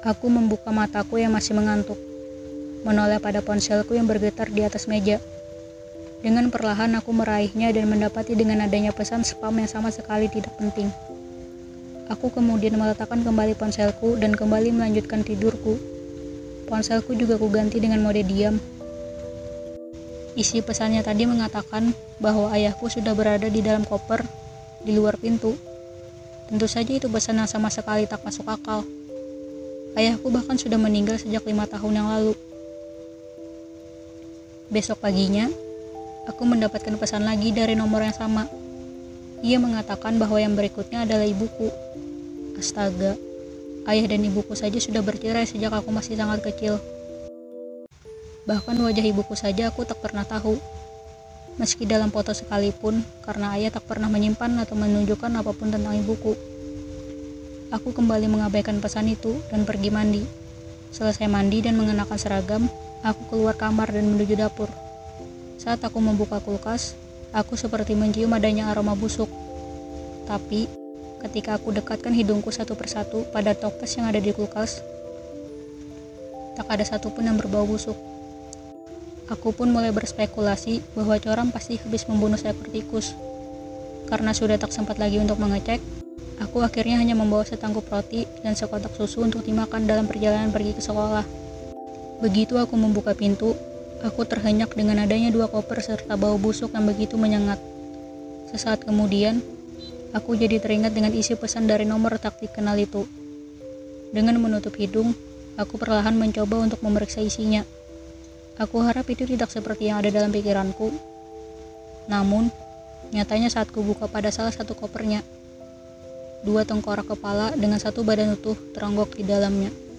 Aku membuka mataku yang masih mengantuk, menoleh pada ponselku yang bergetar di atas meja. Dengan perlahan aku meraihnya dan mendapati dengan adanya pesan spam yang sama sekali tidak penting. Aku kemudian meletakkan kembali ponselku dan kembali melanjutkan tidurku. Ponselku juga kuganti dengan mode diam. Isi pesannya tadi mengatakan bahwa ayahku sudah berada di dalam koper di luar pintu. Tentu saja itu pesan yang sama sekali tak masuk akal. Ayahku bahkan sudah meninggal sejak lima tahun yang lalu. Besok paginya, aku mendapatkan pesan lagi dari nomor yang sama. Ia mengatakan bahwa yang berikutnya adalah ibuku. Astaga, ayah dan ibuku saja sudah bercerai sejak aku masih sangat kecil. Bahkan wajah ibuku saja aku tak pernah tahu. Meski dalam foto sekalipun, karena ayah tak pernah menyimpan atau menunjukkan apa pun tentang ibuku. Aku kembali mengabaikan pesan itu dan pergi mandi. Selesai mandi dan mengenakan seragam, aku keluar kamar dan menuju dapur. Saat aku membuka kulkas, aku seperti mencium adanya aroma busuk. Tapi, ketika aku dekatkan hidungku satu persatu pada toples yang ada di kulkas, tak ada satupun yang berbau busuk. Aku pun mulai berspekulasi bahwa coram pasti habis membunuh seekor tikus. Karena sudah tak sempat lagi untuk mengecek, Aku akhirnya hanya membawa setangkup roti dan sekotak susu untuk dimakan dalam perjalanan pergi ke sekolah. Begitu aku membuka pintu, aku terhenyak dengan adanya dua koper serta bau busuk yang begitu menyengat. Sesaat kemudian, aku jadi teringat dengan isi pesan dari nomor taktik kenal itu. Dengan menutup hidung, aku perlahan mencoba untuk memeriksa isinya. Aku harap itu tidak seperti yang ada dalam pikiranku. Namun, nyatanya saat kubuka pada salah satu kopernya, dua tengkorak kepala dengan satu badan utuh teronggok di dalamnya.